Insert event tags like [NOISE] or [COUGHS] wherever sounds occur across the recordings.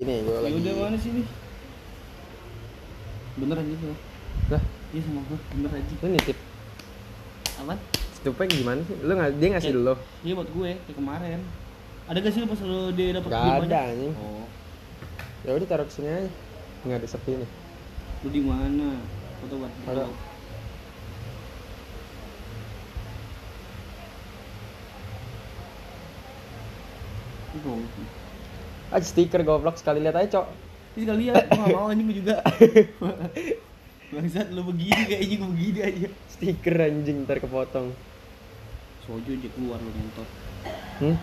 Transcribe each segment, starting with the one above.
Ini gue Ya lagi. udah mana sih nih? Bener aja tuh. Lah, Iya sama gue, bener aja. lu nitip Aman? stupek gimana sih? Lu nggak dia ngasih dulu? Iya buat gue, kayak kemarin. Ada gak sih lu pas lu dia dapet Gak ada anjing. Oh, Ya udah taruh ke sini aja. Nggak ada sepi nih. lu di mana? Foto buat. Ada. Oh, Ah stiker goblok sekali lihat aja, Cok. ini sekali lihat, gue gak mau anjing juga. [LAUGHS] Bangsat lu begini kayaknya gue begini aja. Stiker anjing ntar kepotong. Sojo aja keluar lu ngentot. Hmm?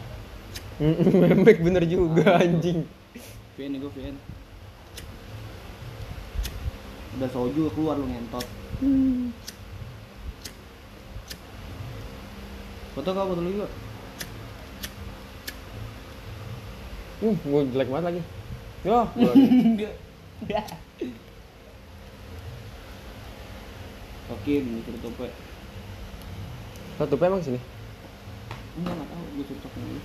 [LAUGHS] Memek bener juga anjing. VN gue VN. Udah soju keluar lu ngentot. Foto kau foto lu juga. Uh, gue jelek banget lagi. Yo. [LAUGHS] Dia. Oke, ini suruh topet. Satu emang sini. Enggak enggak tahu, gue suruh topet dulu.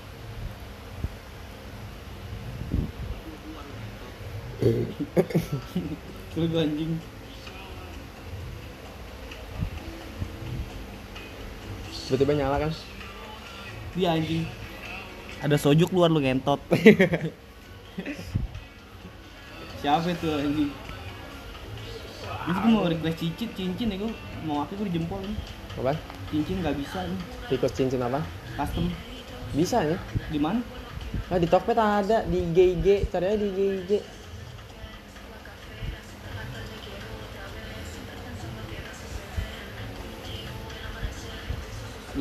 [COUGHS] Lu gua anjing. Tiba-tiba nyala kan? Dia anjing. Ada soju keluar lu ngentot. [LAUGHS] Siapa itu anjing? Itu gue mau request cincin, cincin ya gue mau pakai gue di jempol nih. Apa? Cincin nggak bisa nih, Tikus cincin apa? custom. Bisa nih. Di mana? Nah di Tokped ada di GIG, cari aja di GIG.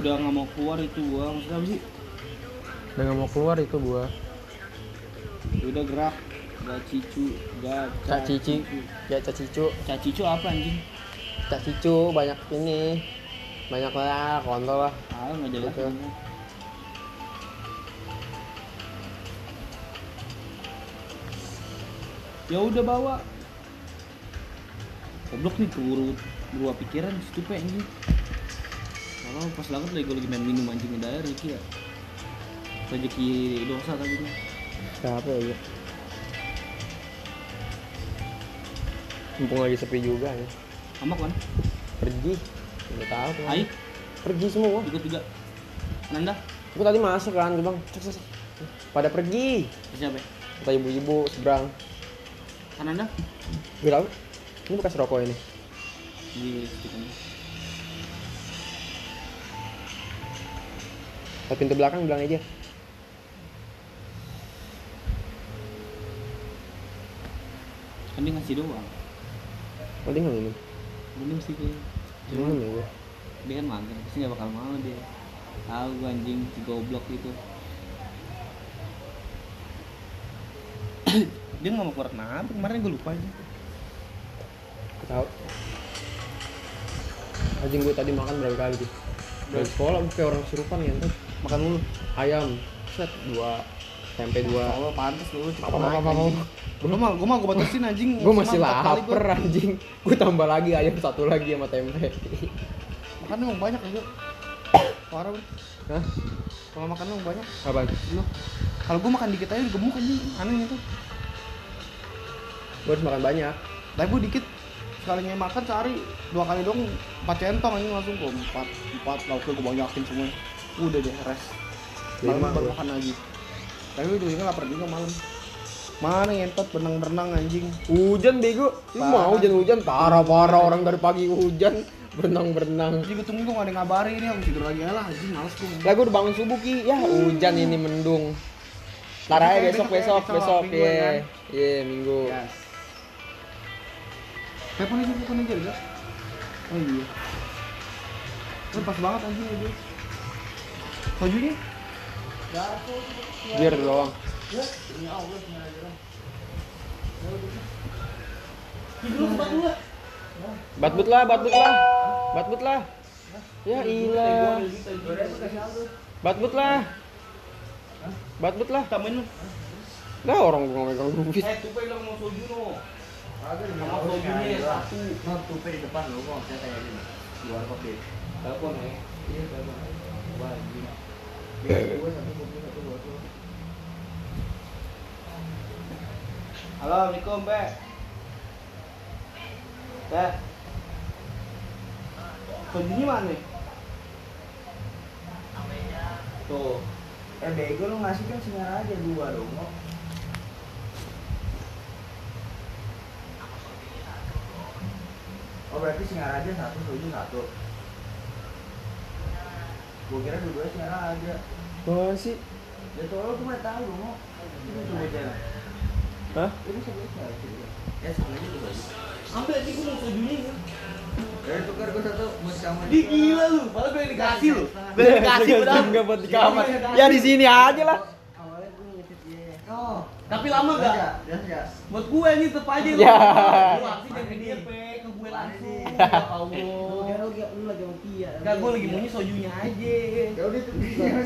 Udah nggak mau keluar itu gua, maksudnya apa sih? Udah gak mau keluar itu gua. Ya Udah gerak, gak cicu, gak Cak Cici, ya Cak Cicu, Cak cicu apa anjing? Cak Cicu banyak ini. Banyak lah kontol lah. Ah nggak jelas. Anjing. Ya udah bawa. Goblok nih keburu berubah pikiran situ pe anjing. Kalau pas banget lagi gue lagi main minum anjing di daerah Ricky ya. Rezeki dosa tadi tuh. Siapa ya? Mumpung lagi sepi juga ya. Amak kan? Pergi. Udah tahu tuh. Aik, Pergi semua. ikut juga. Nanda, Aku tadi masuk kan, gue bang. Cek, cek. Pada pergi. siapa? ya? Kata ibu-ibu seberang. Kan Nanda? Gue tahu. Ini bekas rokok ini. Di pintu belakang bilang aja. Kan dia ngasih doang. Oh dia nggak minum. Minum sih gue. Cuma Minum ya gue. dia kan mager, pasti gak bakal mau dia. Tahu gue anjing si goblok itu. [COUGHS] dia nggak mau keluar kenapa kemarin gue lupa aja tahu. Anjing gue tadi makan berapa kali tuh? Dari sekolah kayak orang surupan ya makan mulu Ayam set dua tempe dua. Allah pantas lu Apa, apa, apa, apa. Gue mah gue mah gue batasin anjing Gue masih lapar anjing. Gue tambah lagi ayam satu lagi sama tempe. gua. makan emang banyak aja parah bro Hah? kalau makan emang banyak Apaan? lu kalau gue makan dikit aja gemuk anjing aneh itu Gue harus makan banyak. tapi gue dikit sekalinya makan sehari dua kali dong empat centong anjing langsung kok empat empat lauknya gue banyakin semua udah deh rest Lima malam baru gua. makan lagi tapi ujungnya lapar juga malam mana ngentot berenang-berenang anjing Hujan bego. Lu Parah. mau hujan-hujan parah-parah orang dari pagi hujan [LAUGHS] berenang-berenang. jadi gue tunggu gue gak ada yang ngabarin ini aku tidur lagi lah anjing males gue Lah gue udah bangun subuh ki. Ya hujan ini mendung. Ntar aja besok Besok ya, besok minggu ya ya. kan? Iya minggu. yes telepon aja telepon aja ya oh iya Lu pas banget anjing ya dia bajunya Biar doang. Batbut lah, batbut lah. Batbut lah. Ya ilah. Batbut lah. Batbut lah. tambahin lu Lah orang gua megang duit. eh tupai lo mau soju no sama sojunya satu Nah, tupe di depan lu kok saya kayak gini. Luar deh. telepon ya Iya, telepon. Wah, satu kopi satu buat lu. Halo, Assalamualaikum, Pe. Pe. Sojunya mana? Tuh. Eh bego lu ngasih kan singar aja dua dong. Oh berarti singar aja satu, soju satu. Gua kira dua-dua singar aja. Oh sih. Ya tolong tuh mah tahu dong. Ini coba jalan. Hah? Ini. Ya sebenarnya coba. Ambil aja gue mau sojunya ya. Ya tukar gua satu buat kamu. Di gila lu, malah gue yang dikasih lu. Gue dikasih. Enggak buat di kamar. Ya di sini aja lah. Awalnya gua ngecat dia. Oh. Tapi lama gak? Buat gue ini tetep aja lu. Ya. Lu aksi jangan ke dia, Pe. Ke gue langsung. Mana Ya [LAUGHS] Allah. lu lagi sama. Enggak, gue lagi maunya sojunya aja. Ya udah tuh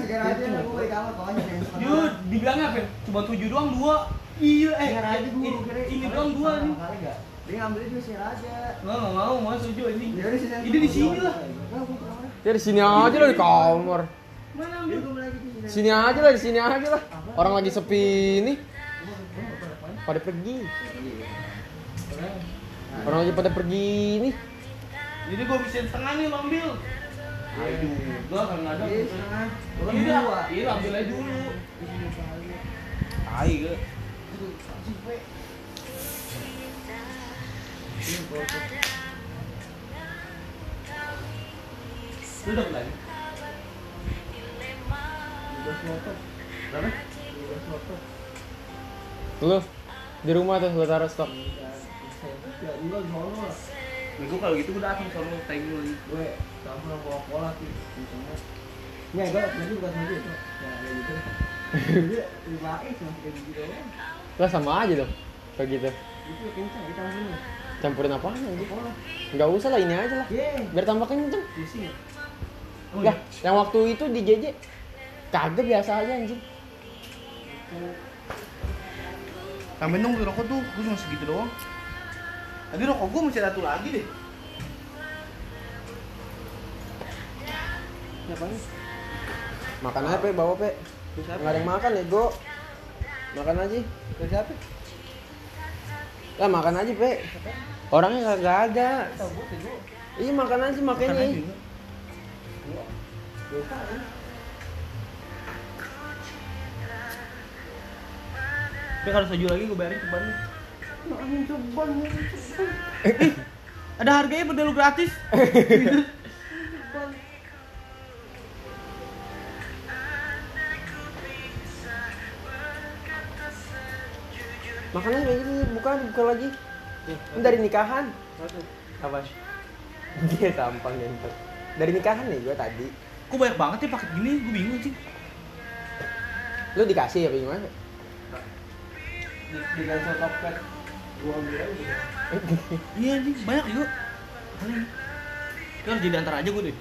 segar aja di kamar pokoknya. Yud, dibilangnya apa? Cuma tujuh doang dua. Iya, eh, aja ini, gua kira ini doang dua nih. Kali enggak? Dia ngambilnya juga singar aja. Nggak, nggak mau, mau soju ini. Ini di sini lah. Ya di sini aja lah di kamar. Mana ambil? gua lagi di sini. Sini aja lah, di sini aja lah. Orang lagi sepi ini. Pada pergi. Orang lagi pada pergi ini. Jadi gue bisa setengah nih lo ambil. Aduh, gua kan nggak ada. Iya. Gua Iya, dua. iya ambil aja dulu. Tai gue. Lu dapat lagi? Berapa? Lu di rumah tuh gua taruh stok. Ya enggak di sono lah. Nih gua kalau gitu gua datang sono tag lu lagi. Gue sama Coca-Cola sih. Misalnya. Ya, gue nanti bukan sama dia, Cok. Ya, kayak gitu. Dia lima es masih kayak gitu. Lah sama aja dong. Kayak gitu. Itu kencang kita langsung nih. Campurin apaan anjing? Coca-Cola. Enggak usah lah ini aja lah. Ye. Biar tambah kenceng. Isi. Oh, Lah, yang waktu itu di JJ kagak biasa aja anjing. Tambahin dong rokok tuh, gua cuma segitu doang. Tadi rokok gua masih satu lagi deh. Ngapain? Makan aja, Pe, bawa, Pe. Enggak ada yang makan ya, Go. Makan aja. Dari siapa? Lah makan aja, Pe. Orangnya kagak ada. Gue gue. Iya makan aja makanya. Dosa ini. Tapi kalau soju lagi gua bayarin ceban nih. Ceban, angin ceban. Ada harganya padahal lu gratis. [LAUGHS] gitu, bukan buka lagi. Ini dari nikahan. Apa? Dia tampang gentot. Dari nikahan nih gua tadi. Kok banyak banget ya paket gini? Gua bingung sih. Lu dikasih apa gimana? Di di cancel topet. Gua ambil aja. [LAUGHS] Iya anjing, banyak juga. Aneh. Lu harus jadi antar aja gue deh.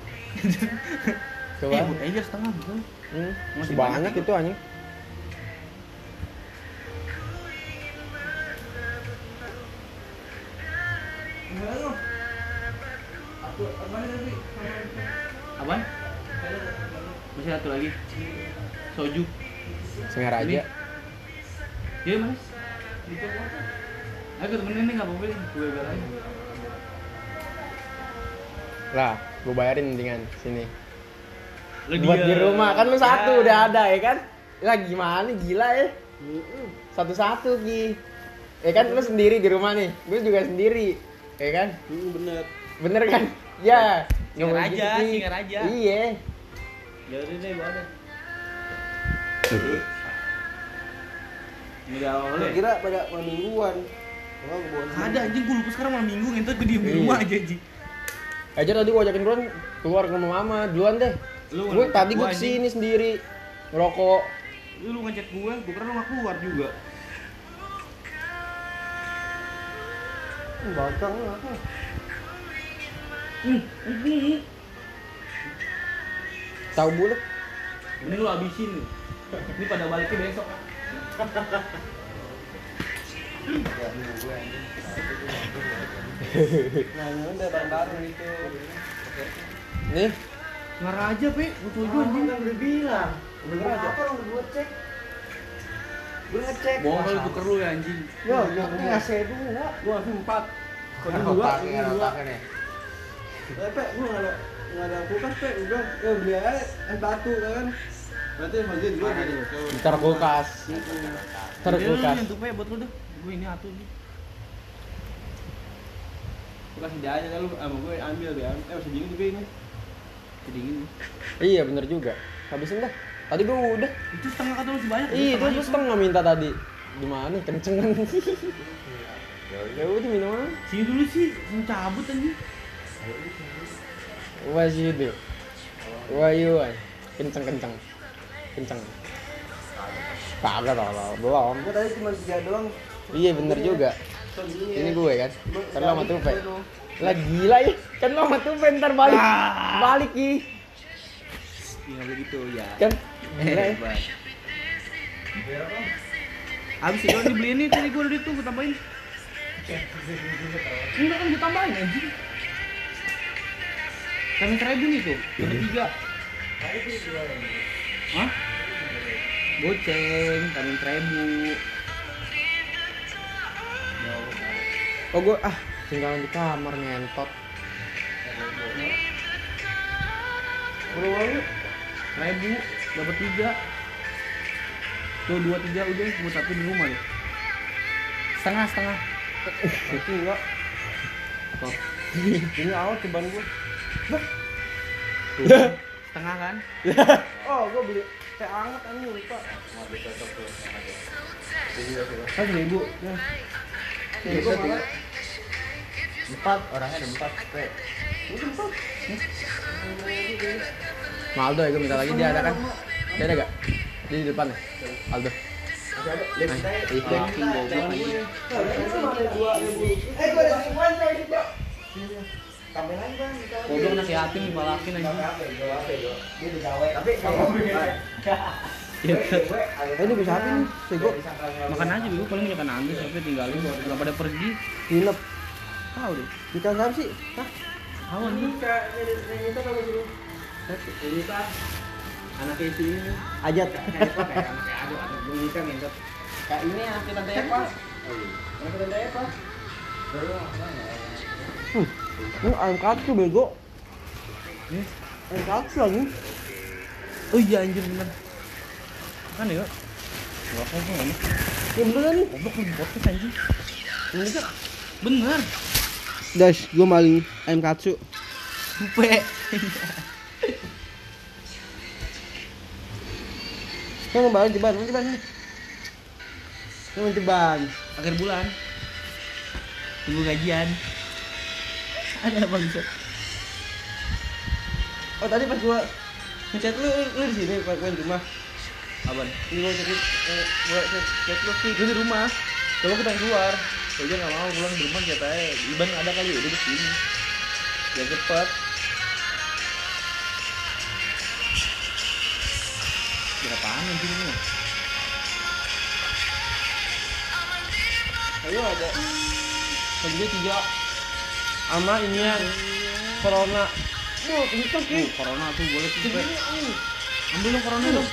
Coba. Eh, buat aja setengah bisa. Hmm, banyak itu anjing. Apaan? Masih satu lagi. Soju. Sengaja aja. Iya mas. Ke temenin nih nggak apa-apa. Gue belain. Lah, gua bayarin dengan sini. Lu Buat di rumah kan lu satu Ya. udah ada ya kan? Lah gimana gila ya? Satu-satu Ki. Ya kan lu sendiri di rumah nih. Gue juga sendiri. Ya kan? bener. Bener kan? Ya. Singar aja, gitu, singar aja. Iya. Ya udah deh, bawa deh. Ini udah awal Gua ya? kira pada malam mingguan. Gua bawa Ada anjing gue lupa sekarang malam minggu ngentot gue diem di Iya. rumah aja anjing. Aja tadi gua ajakin duluan keluar ke rumah mama duluan deh. Lu Gue tadi gua, gua anjing. ke sini sendiri ngerokok. Lu lu ngechat gue, gue kira lu gak keluar juga. Hmm, ini. Tahu bulat. Ini lu habisin nih. Ini pada baliknya besok. Nah, ini udah. Nih, Ngarah aja, Pe. Gue tuju anjing. kan udah bilang. Udah Bener aja. apa orang udah buat cek? Gue ngecek. Bohong kali tuker lu ya anjing. Yo, yo, gue ngasih dua. Gue ngasih empat. Ini dua, ini dua. Eh, Pe, gue nggak ada nggak ada kulkas, Pe. Gue bilang, yo beli aja es batu kan. Berarti Fazil dua Mana gitu. Ntar kulkas. Ntar lu kulkas. yang tupe buat lu dah. Gue ini atuh nih. Gue kasih dia aja lu sama gue ambil dia. Eh masih dingin juga ini. Kedingin. Iya bener juga. Habisin dah. Tadi gua udah. Itu setengah kata masih banyak. Iya, itu setengah minta tadi. Gimana? Kenceng kan? Ya udah minum aja. Sini dulu sih, mau cabut anjing. Wah sih itu. Wah iya, kenceng kenceng, kenceng. Kagak tolong, belum. Gue tadi cuma tiga doang. Iya bener juga. Ini gue kan. Ntar lo sama Tupe. Lah gila ya. Kan lo sama Tupe ntar balik. Ah. Balik Ki. Iya nggak boleh gitu ya. Kan. Gila ya. Habis itu dibeliin nih tadi gue udah itu gue tambahin. Enggak kan gue tambahin anjing. Kami nih tuh, ada tiga. Hah? Goceng, kami seribu. Oh gue ah tinggalan di kamar ngentot. Berapa lu? Dapat tiga. Tuh dua tiga udah, gue satu di rumah deh. Setengah setengah. Itu enggak. Tuh, Ini awal ceban gue. setengah kan? Oh, gue beli teh anget anjing lupa. Kan seribu. Ya. Seribu malah. Empat orangnya ada empat. Udah empat. Maldo ya gue minta lagi dia ada kan? Dia ada gak? Dia di depan ya? Aldo. Goblok nasihatin dibalakin gawe. Tapi kalau Iya. Eh ini bisa apa nih? Sego. Makan aja dulu paling makan ambil sampai tinggalin nggak pada pergi. Nginep. Tahu deh. Kita siapa sih? Hah? Tahu nih. Kita kalau. Ini kan anak itu ini. Ajat. Kayak apa? Kayak anak aduh, bunyi kan ngentot. Kayak ini anak tante Eva. Anak tante Eva. Baru Hmm. Ini ayam katsu bego. Ayam katsu lagi. Oh iya anjir bener. Kan ya? Gak apa-apa nih. Ya bener nih. Goblok nih podcast anjing. Bener kan? Bener. Guys, gue maling ayam katsu. Dupe. [LAUGHS] mau balik ceban, mau ceban. Mau ceban. Akhir bulan. Tunggu gajian. Ada apa bisa? Oh tadi pas gua ngechat lu, lu di sini pas gua di rumah. Apaan? Ini gua chat eh, gua chat lu sih, gua di rumah. Kalau kita keluar, Kalau dia nggak mau pulang di rumah katanya Iban ada kali udah di sini. Biar cepet. Kira apaan anjing ini? ayo ada. Tadi tiga sama ini ya corona. Bu, itu Oh, ki. corona tuh boleh tuh. Ambil dong corona dong.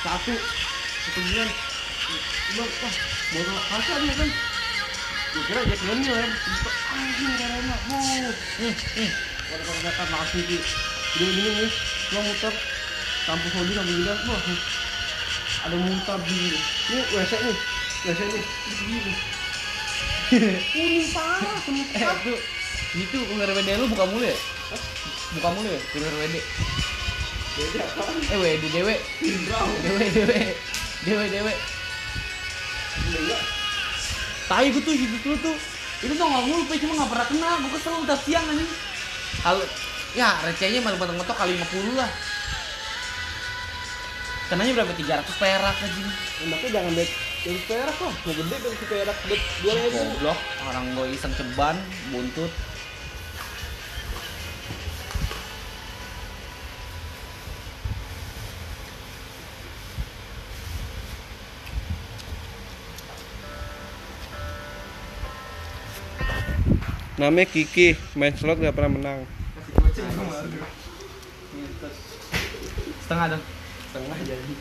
Satu. Satu bulan. Bang, wah, botol kaca dia kan. Gua kira Jack Daniel. Anjing corona. Wow. Nih, nih. Kalau kata langsung. Udah minum nih, gua muter kampus mobil sambil bilang, wah ada muntah di Ini WC nih, WC nih. Kuning [LAUGHS] parah, kuning Eh, itu itu ular WD lu buka mulu ya? Buka mulu ya, ular WD. Eh, WD dewe. Dewe dewe. Dewe dewe. Tai gue tuh hidup lu tuh. Itu tuh nggak mulu, cuma nggak pernah kena. Gue kesel udah siang anjing. Kalau ya recehnya malah batang ngetok kali 50 lah. Kenanya berapa? 300 perak anjing. Makanya jangan bet dari perak lah, mau gede si perak bet dua ribu. Goblok, orang gue iseng ceban, buntut. Namanya Kiki, main slot gak pernah menang. Setengah dong. Setengah jadi.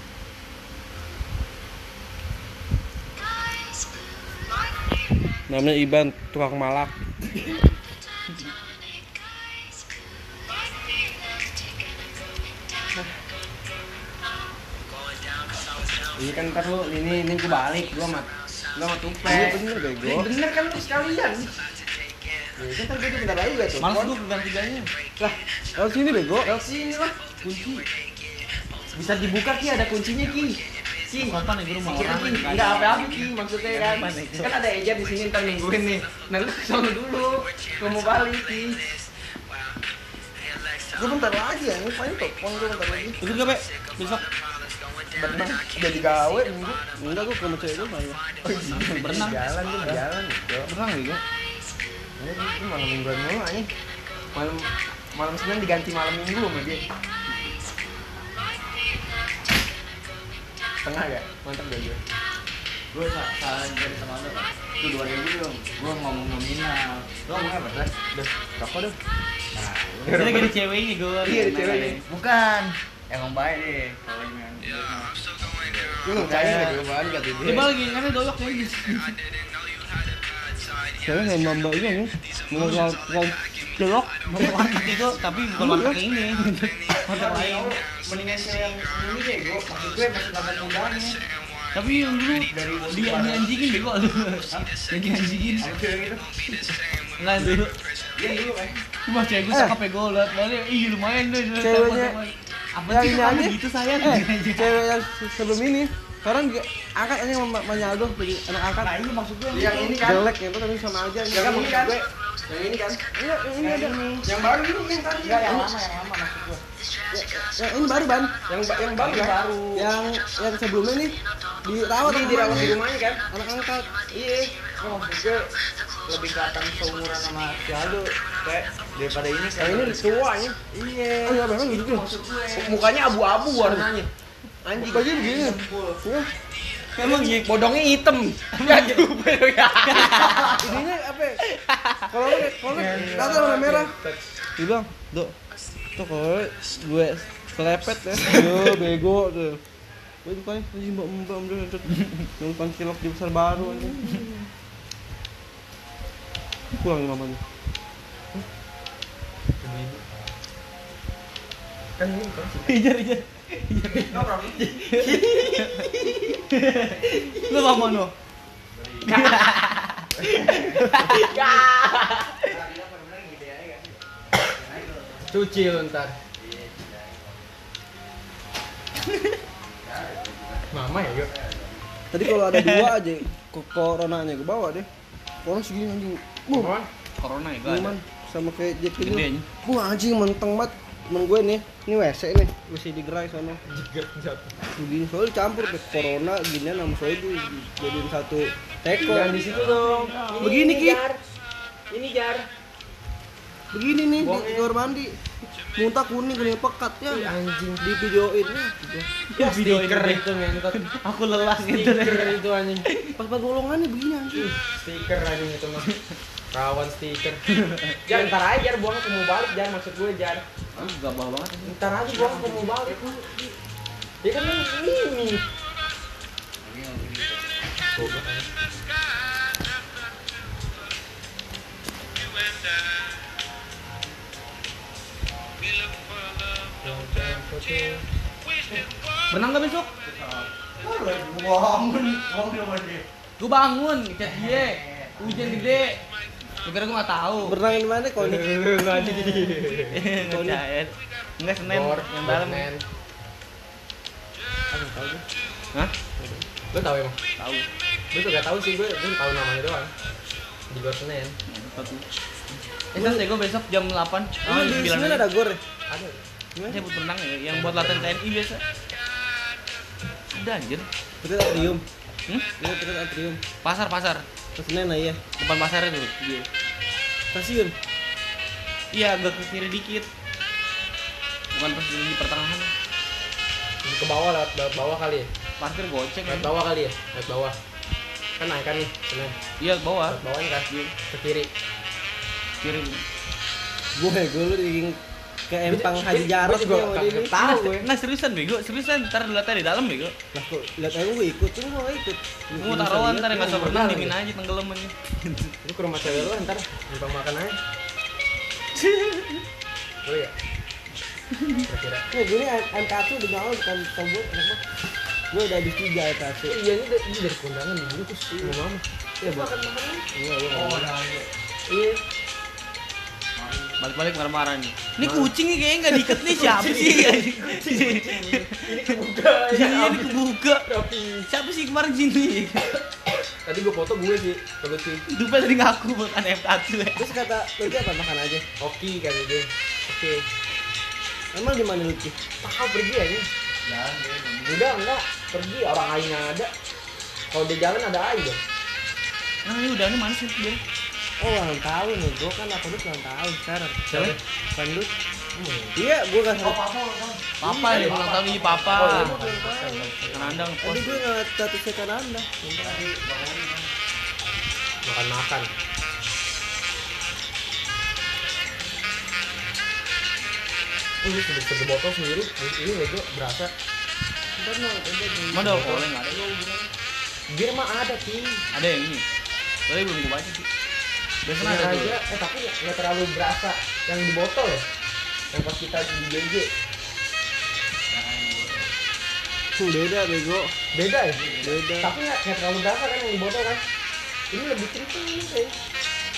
Namanya Iban, tukang malak. Iya kan ntar lu ini ini gue balik gua sama gua sama tupe. Iya bener bego. Ini bener kan lu sekalian. Ya kan tadi bentar lagi gak tuh. Males gue pegang tiganya. Lah, lewat sini bego. Lewat sini lah. Kunci. Bisa dibuka ki ada kuncinya ki. Ki. Kapan ya gue rumah orang? Ki. Enggak apa-apa ki maksudnya kan. Ya? Kan ada eja di sini ntar nungguin nih. Nah lu ke sana dulu. Gua mau balik ki. Gue bentar lagi ya, ini paling telepon gue bentar lagi. Ikut gak, Pe? Besok. [LAUGHS] Berenang, udah digawe minggu. Enggak, gue ke cewek gue malah. Berenang. Jalan, gue jalan. Berenang. Ini ini malam mingguan mulu aja. Malam malam Senin diganti malam minggu sama dia. Tengah gak? Mantap gak gue? Gue salah dari sama lu kan. Itu 2000 dong. Gua ngomong nominal. Lu ngomongnya apa sih? Udah, rokok dong. Nah, Ini lagi ada ceweknya gue. Iya, ada ceweknya. Bukan. Emang baik deh. Kalau yang Gue nggak percaya gak gue bahan kata dia. Coba lagi, karena doyok kayaknya. Cewek nggak nambah ini nih. Mau mau mau celok. Mau warteg itu, tapi bukan warteg ini. Warteg lain. mendingan cewek yang ini deh gue maksud gue masih dapat mudanya Tapi yang dulu di anjingin bego. Yang di anjingin. apa cewek itu Enggak dulu. iya dulu kan Cuma cewek gue cakep ya gue liat balik, ih lumayan deh. Ceweknya- apa yang sih gitu sayang? Eh, cewek yang se- sebelum ini sekarang juga angkat aja sama Manyaldo jadi anak angkat. nah ini maksud gue yang ini kan Jelek ya, tapi sama aja. yang kan ini kan Yang ini kan? Iya, yang ini ada. yang baru ini yang tadi enggak yang lama yang lama maksud gue Yang ini baru ban. yang yang baru yang baru Yang yang sebelumnya nih dirawat ini sama dirawat di rumahnya kan Anak angkat. iya gue maksud gue lebih kelihatan seumuran sama si Aldo kayak daripada ini Yang ini tuanya. iya Oh iya memang gitu. maksud gue mukanya abu-abu warnanya Anjing. Baju begini. Iya. Emang iya. bodongnya hitam ya juga [LAUGHS] ya Ininya apa? ya? Kalau lu kalau lu kata warna merah. Bilang, "Dok, tuh kalau gue selepet ya." Yo, bego tuh. Gue bukan anjing mbak mbak mbak mbak nonton cilok di besar baru anjing. Pulang nih mamanya. kan ini kan Ijar ijar. Lu mau mana? cuci lu ntar mama ya yuk Tadi kalau ada dua aja kok coronanya gue bawa deh. Corona segini anjing. Corona ya gue ada. Cuman sama kayak anjing. Wah anjing menteng banget. Temen gue nih, ini WC nih, WC di gerai sana. Begini soalnya campur deh corona gini sama soalnya gue jadiin satu teko. jangan di situ dong Begini, ini Ki. jar ini jar Begini nih di Bohongnya. kamar mandi. Muntah kuning kuning pekat ya. Ih, anjing. Di videoin ya. ya Video stiker ini. itu ngentot Aku lelah gitu deh. stiker itu anjing Pas pas golongannya begini anjing. stiker anjing itu mah kawan stiker [LAUGHS] jar ntar aja jar buang aku mau balik jar maksud gue jar Aku gak bawa banget. ini. ntar aja buang aku mau balik ya kan ini Berenang gak besok? bangun bangun sama dia Gue bangun, chat dia. Hujan gede. Gue kira gue gak tau. Berenang di mana kau nih? Ngecair. Enggak Senin, yang dalam. Senin. Hah? Lu tahu emang? Tahu. Gue juga tahu sih, gue gue tahu namanya doang. Di luar Senin. Eh, deh gue besok jam 8 Oh, di sini ada gor ya? Ada. Saya buat berenang ya, yang buat latihan TNI biasa Ada anjir Dekat atrium. Hmm? Iya dekat atrium. Pasar, pasar Ke Senen lah ya. Depan pasar itu Iya Stasiun. Iya, agak ke kiri dikit Bukan pas di pertengahan Ke bawah lewat, lewat bawah kali ya? Parkir goceng Lewat ya bawah kali ya? Lewat bawah. Kan naik kan nih. Iya, bawah Lewat bawahnya kan? Ke kiri. Kiri Gue gue lu di ke empang Haji Jarot Gua juga ini. tahu Nah, gue. nah seriusan bego, seriusan ntar lihatnya di dalam bego. Lah kok lihat aja gue ikut, cuma gue ikut. Gue mau taruhan ntar yang nggak usah Iya, berenang iya. dingin aja tenggelamannya. Lu ke rumah cewek lu ntar numpang makan aja. [LAUGHS] Oh iya. Kira-kira. Nih gue nih MK1 udah gaul bukan tombol enak banget. Gue udah habis tiga MK1. Iya ini dari, ini kondangan dibungkus sama mama. Iya, makan makan. Iya, iya. Iya. Balik-balik marah-marah nih. Ini kucing nih kayaknya nggak diikat nih siapa sih? Ini kebuka Iya ini kebuka. Rapi. Siapa sih kemarin sini? Tadi gue foto gue sih, kalau sih. Dupa tadi ngaku makan F1 ya. Terus kata Lucky apa makan aja. Oke kali dia. Oke. Emang di mana Lucky? Tahu pergi aja. Udah enggak, pergi orang lain ada. Kalau dia jalan ada air dong. Nah ini udah ini mana sih dia? Oh ulang tahun nih, gue kan aku ulang tahun sekarang. Siapa? Pandut. Hmm. Iya, gue kan. Papa ya ulang tahun ini papa. Oh, iya. Kan andang Tadi gue ngeliat statusnya kan anda. Makan-makan. Ini sudah segi botol sendiri. Ini lego berasa. Ntar mau, ntar mau. Mana ada oleh nggak ada? Bir mah ada sih. Ada yang ini. Tapi belum gue baca sih. Biasanya ada tuh. aja. Eh tapi nggak terlalu berasa yang di botol ya. Yang pas kita di JJ. Hmm, Beda bego. Beda ya? Beda. Tapi nggak nggak terlalu berasa kan yang di botol kan. Ini lebih kenceng nih kayak.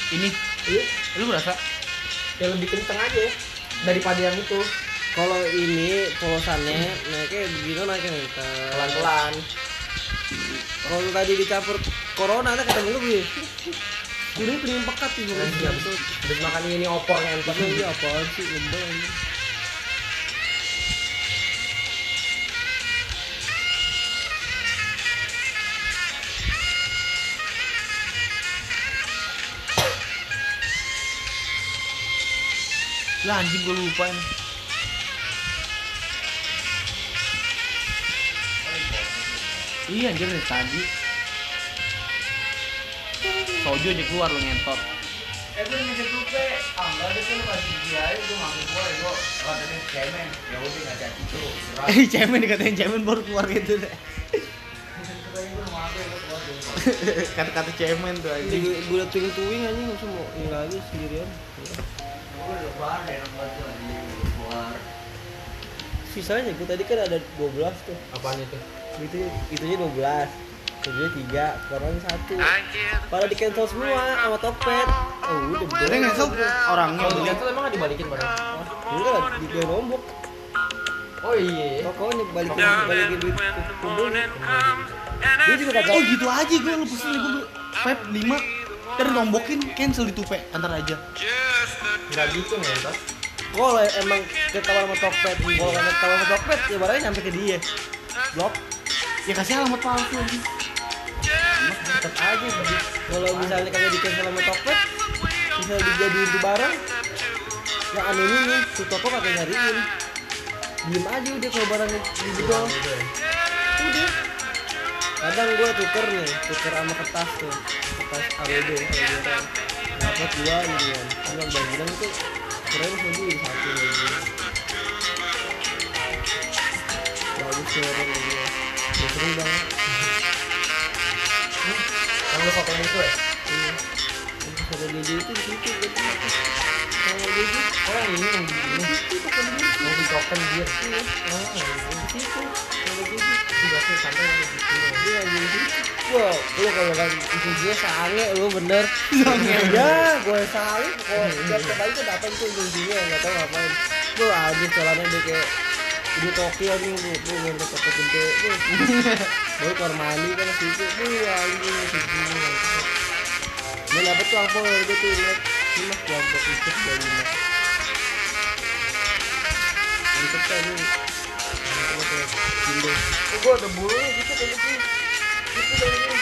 Ini Iya. lu berasa? Yang lebih kenceng aja ya. Daripada yang itu. Kalau ini polosannya naiknya begini naiknya nih. ke- Pelan-pelan. Kalau tadi dicampur corona ada ketemu lu gue. Udah pengen pekat sih gue. Iya, betul. Habis makan ini opor ngentot. Tapi ini apaan sih lebay ini. Lah anjing gue lupa ini. Iya anjir dari tadi. Sojo aja keluar lu ngentot. Eh gue mikir tuh pe, ah enggak deh lu kasih dia aja gue makin gue gue katanya cemen, ya udah nggak jadi tuh. Eh cemen dikatain cemen baru keluar gitu deh. Keluar kota. [LAUGHS] Kata-kata cemen tuh anjing. gue udah tuing tuing aja nggak usah mau ini lagi sendirian. Gue udah keluar deh enak banget tuh anjing, udah keluar. Sisanya gue tadi kan ada 12 tuh. Apaan itu? Itu itunya 12. Tujuhnya tiga, corona satu. Pada di cancel semua sama Tokped. Oh udah bener. nggak sih orangnya Kalau di cancel emang nggak dibalikin barang? Dulu kan di gue nombok. Oh iya. Tokonya balikin balikin duit kumpul. Dia juga kagak. Oh gitu aja gue lu pesen gue beli vape 5 Terus nombokin cancel di tupe antar aja Nggak gitu ngentot. Kalau emang ketawa sama Tokped, kalau nggak ketawa sama Tokped, ya barangnya nyampe ke dia. Blok. Ya kasih alamat palsu aja tetap aja kalau misalnya kagak di cancel sama Tokped misalnya dijadiin tuh barang yang anehnya nih tuh toko kagak nyariin. Diem aja udah kalau barang dijual Gitu ya. udah. Kadang gue tuker nih tuker sama kertas tuh. Kertas ABD ABD dapat dua gitu kan. Bang bilang itu keren sih di satu lagi. Bagus keren lagi ya sering banget. Yang lu fotoin itu ya? Iya. Ada itu di situ gue tuh. Kalau Oh ini yang di ini. Yang di token dia. Iya. Oh, Di situ. Kalau biasanya santai kan di situ. lagi di situ. Wah, lu kalau kan itu dia sange lu bener. Ya, gue sange kok tiap kali tuh datang tuh ujung-ujungnya enggak tahu ngapain. Lu habis jalannya dia kayak di Tokyo nih bu, bu ngentot toko gede, bu. [LAUGHS] Baru keluar mandi kan situ, bu anjing segini. Dia dapet tuh angpau dari gue tuh liat Ini mas kelompok ikut dari lima Mantep kan ini tuh Jindo Oh, gua ada bulu di situ kayak gitu. Itu dari ini.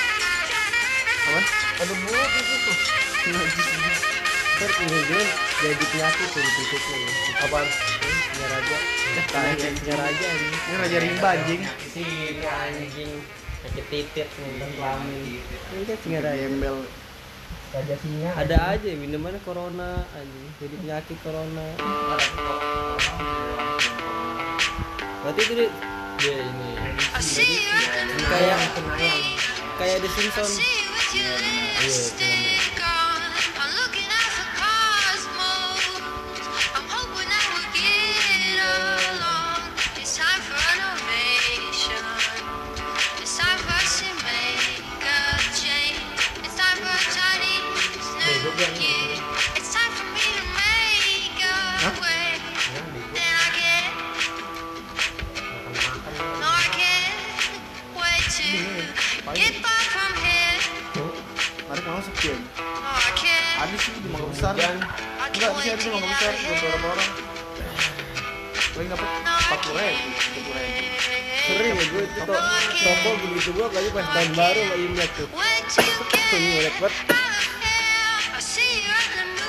Apa? Ada bulu di situ. Ntar ujung-ujungnya jadi penyakit tuh di titiknya ya Apaan? Raja Kayak singa raja ini Ini raja rimba anjing Si anjing. Sakit titit nih. Kelamin. Ini kan singa raja Gembel Raja singa. ada aja minumannya corona anjing. Jadi penyakit corona. Berarti itu dia, dia ini. Kayak kayak The Simpsons. Iya Can't. Ada sih di Mangga Besar. Enggak, di sini di to Mangga Besar beberapa orang. Paling dapat I 40 ribu, 30 ribu. sering ya gue itu kok toko begitu gua lagi pas tahun baru sama Imlek tuh Ini banyak banget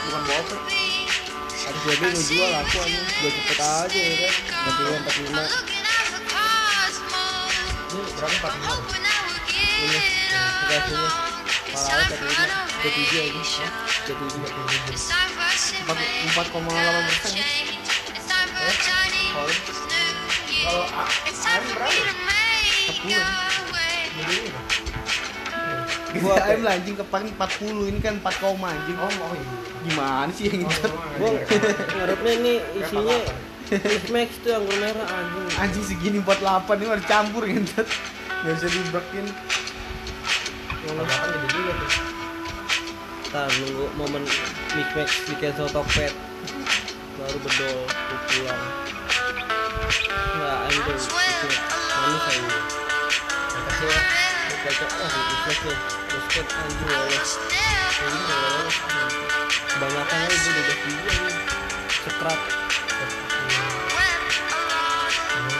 Bukan movies. harus jadi mau jual aku aja jual cepet aja ya kan empat puluh empat puluh lima. Ini berapa I'm 45? hoping that we'll Ini, Malah time empat for puluh lima tiga tujuh aja renovation. tiga tujuh It's time for us to Empat- empat koma delapan persen. Kalau AM berapa? Sepuluh. ini. Gua ayam lah anjing kepang 40 ini kan 4 koma anjing. Oh, oh iya. Gimana sih yang itu? gua ngarepnya ini isinya Max tuh anggur merah anjing Anjing segini 48 ini harus campur gitu. Gak bisa dibrekin. Delapan gede juga tuh. Ntar nunggu momen Mix di cancel Tokped. Baru bedol pulang nggak Mix Max manis aja. Makasih ya. anjing ya ini ya kebanyakan gue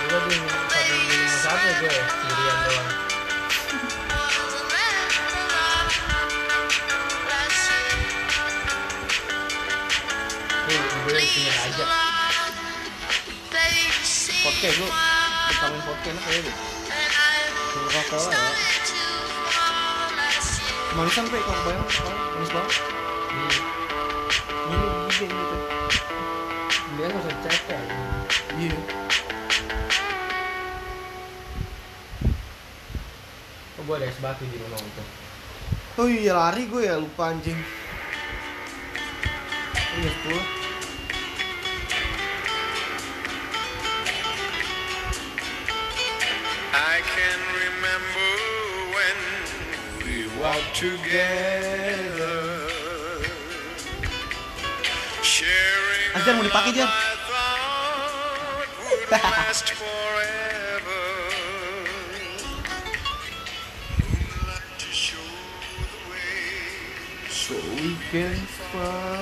udah minum satu gue sini aja. Vodka lu vitamin vodka enak ya deh. Coca-Cola ya Manisan pe kalau bayang manis banget. Iya. Ini gigi gitu. Dia nggak usah cek ya. Iya. Oh, gue ada es batu di rumah itu. Oh iya lari gue ya lupa anjing. To show the way, So we can follow.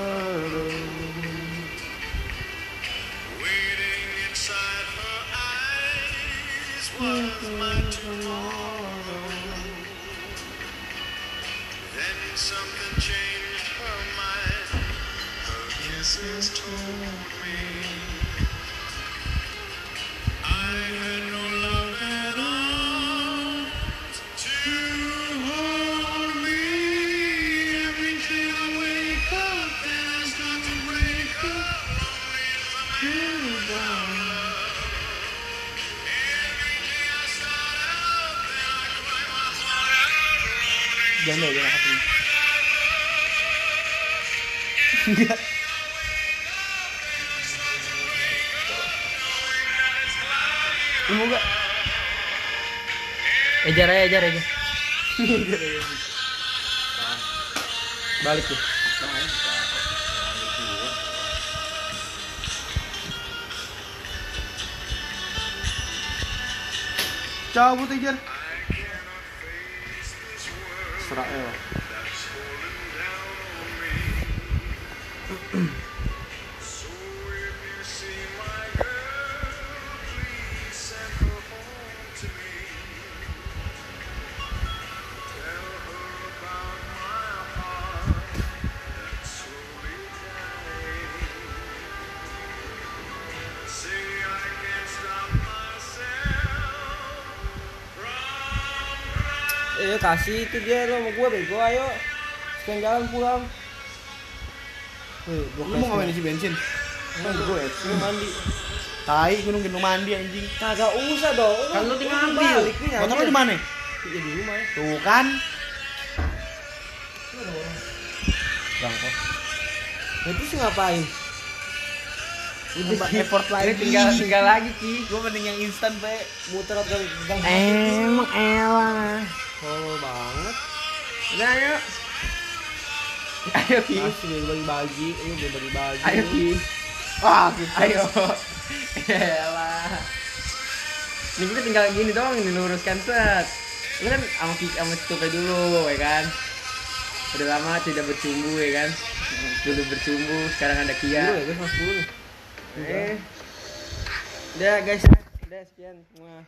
Lu mau gak? ejar aja ejar aja balik tuh Cabut aja. Israel. Eh kasih itu dia lo sama gue bego ayo Sekian jalan pulang. Wih, Lu mau ngapain isi bensin? Kan gue ya, mandi. Tai, gunung gendong mandi anjing. Kagak usah dong. Kan lu tinggal ambil. Motor lu di mana? Iya di rumah ya. Tuh kan. Bangkok. Nah, itu sih ngapain? Udah effort Ini lagi. tinggal tinggal lagi Ki. Gua mending yang instan be. muter gang gang. Emang elah. Oh banget. Udah ayo. Ayo Ki. Asli gue bagi bagi, lu gue bagi bagi. Ayo Ki. Wah, gitu. Ayo. Elah. Ini kita tinggal gini doang ini luruskan set. Lu kan sama Ki sama Stupe dulu ya kan. Udah lama tidak bercumbu ya kan. Dulu bercumbu, sekarang ada Dulu Kia. ya, gue mas dulu. Eh. Udah guys, ya. udah sekian semua.